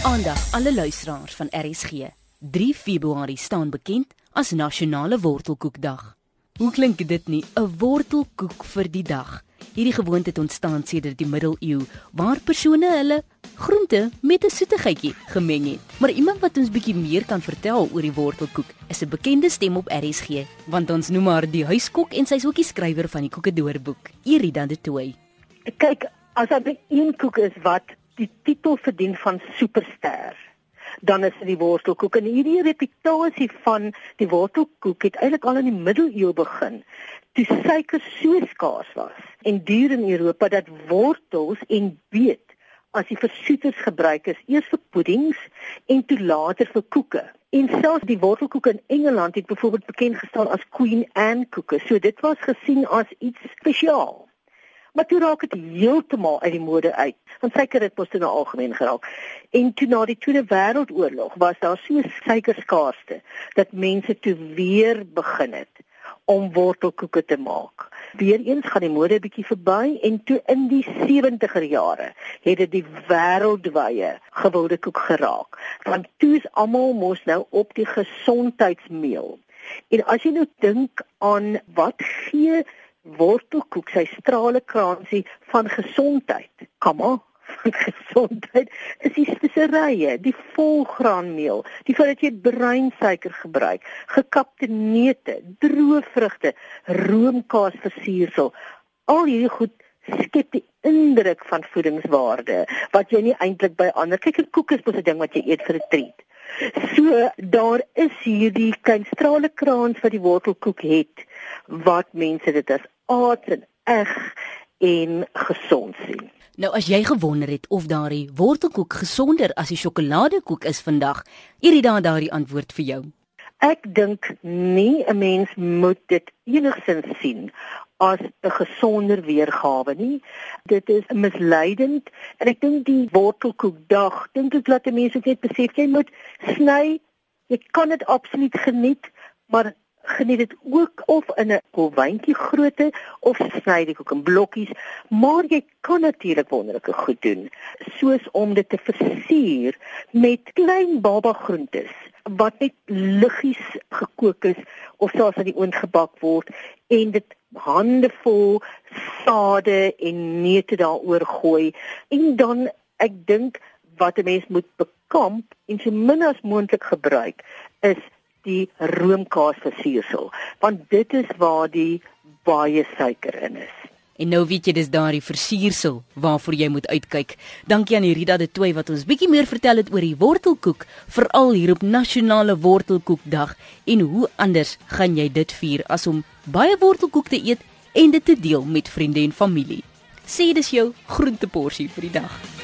Aandag alle luisteraars van RSG. 3 Februarie staan bekend as Nasionale Wortelkoekdag. Hoe klink dit nie, 'n wortelkoek vir die dag? Hierdie gewoonte het ontstaan sedert die middeleeu waar persone hulle groente met 'n soetigheidjie gemeng het. Maar iemand wat ons bietjie meer kan vertel oor die wortelkoek is 'n bekende stem op RSG, want ons noem haar die huiskok en sy's ook die skrywer van die Koekedoorboek, Irida de Tooy. Kyk, as daar een koek is wat die titel verdien van superster, dan is dit die wortelkoek. En hierdie reputasie van die wortelkoek het eintlik al in die middeleeu begin toe suiker so skaars was en duur in Europa dat wortels en beet as die versoeters gebruik is eers vir puddings en toe later vir koeke. En selfs die wortelkoek in Engeland het byvoorbeeld bekend gestaan as Queen Anne koeke. So dit was gesien as iets spesiaal. Maar toe raak dit heeltemal uit die mode uit. Want suiker het mos toe nou algemeen geraak. En toe na die Tweede Wêreldoorlog was daar so suikerskaarste dat mense toe weer begin het om wortelkoeke te maak. Weereens gaan die mode 'n bietjie verby en toe in die 70er jare het dit die wêreldwye gewilde koek geraak. Want toe is almal mos nou op die gesondheidsmeel. En as jy nou dink aan wat gee wortelkoek sy strale kransie van gesondheid. Kom aan, gesondheid is die speserye, die volgraanmeel, die feit dat jy breinsuiker gebruik, gekapte neute, droë vrugte, roomkaas versiersel. Al hierdie goed skep die indruk van voedingswaarde wat jy nie eintlik by ander kyk 'n koek is mos 'n ding wat jy eet vir 'n treat. So daar is hierdie klein strale kraans wat die wortelkoek het wat mense dit as aards en eg en gesond sien. Nou as jy gewonder het of daardie wortelkoek gesonder as die sjokoladekoek is vandag, Irida het daardie antwoord vir jou. Ek dink nie 'n mens moet dit enigsins sien as 'n gesonder weergawe nie. Dit is misleidend en ek dink die wortelkoekdag, dink ek laat mense net besef jy moet sny. Jy kan dit absoluut geniet, maar geniet dit ook of in 'n kolwyntjie grootte of sny dit ook in blokkies, maar jy kan natuurlik wonderlike goed doen, soos om dit te versier met klein baba groentes wat net liggies gekook is of selfs aan die oond gebak word en dit handevol sade en neute daaroor gooi. En dan ek dink wat 'n mens moet bekamp en so min as moontlik gebruik is die roomkaas versiersel want dit is waar die baie suiker in is. En nou weet jy dis daardie versiersel waarvoor jy moet uitkyk. Dankie aan Rida de Tooi wat ons bietjie meer vertel het oor die wortelkoek, veral hier op Nasionale Wortelkoekdag en hoe anders gaan jy dit vier as om baie wortelkoek te eet en dit te deel met vriende en familie. Sê dis jou groenteporsie vir die dag.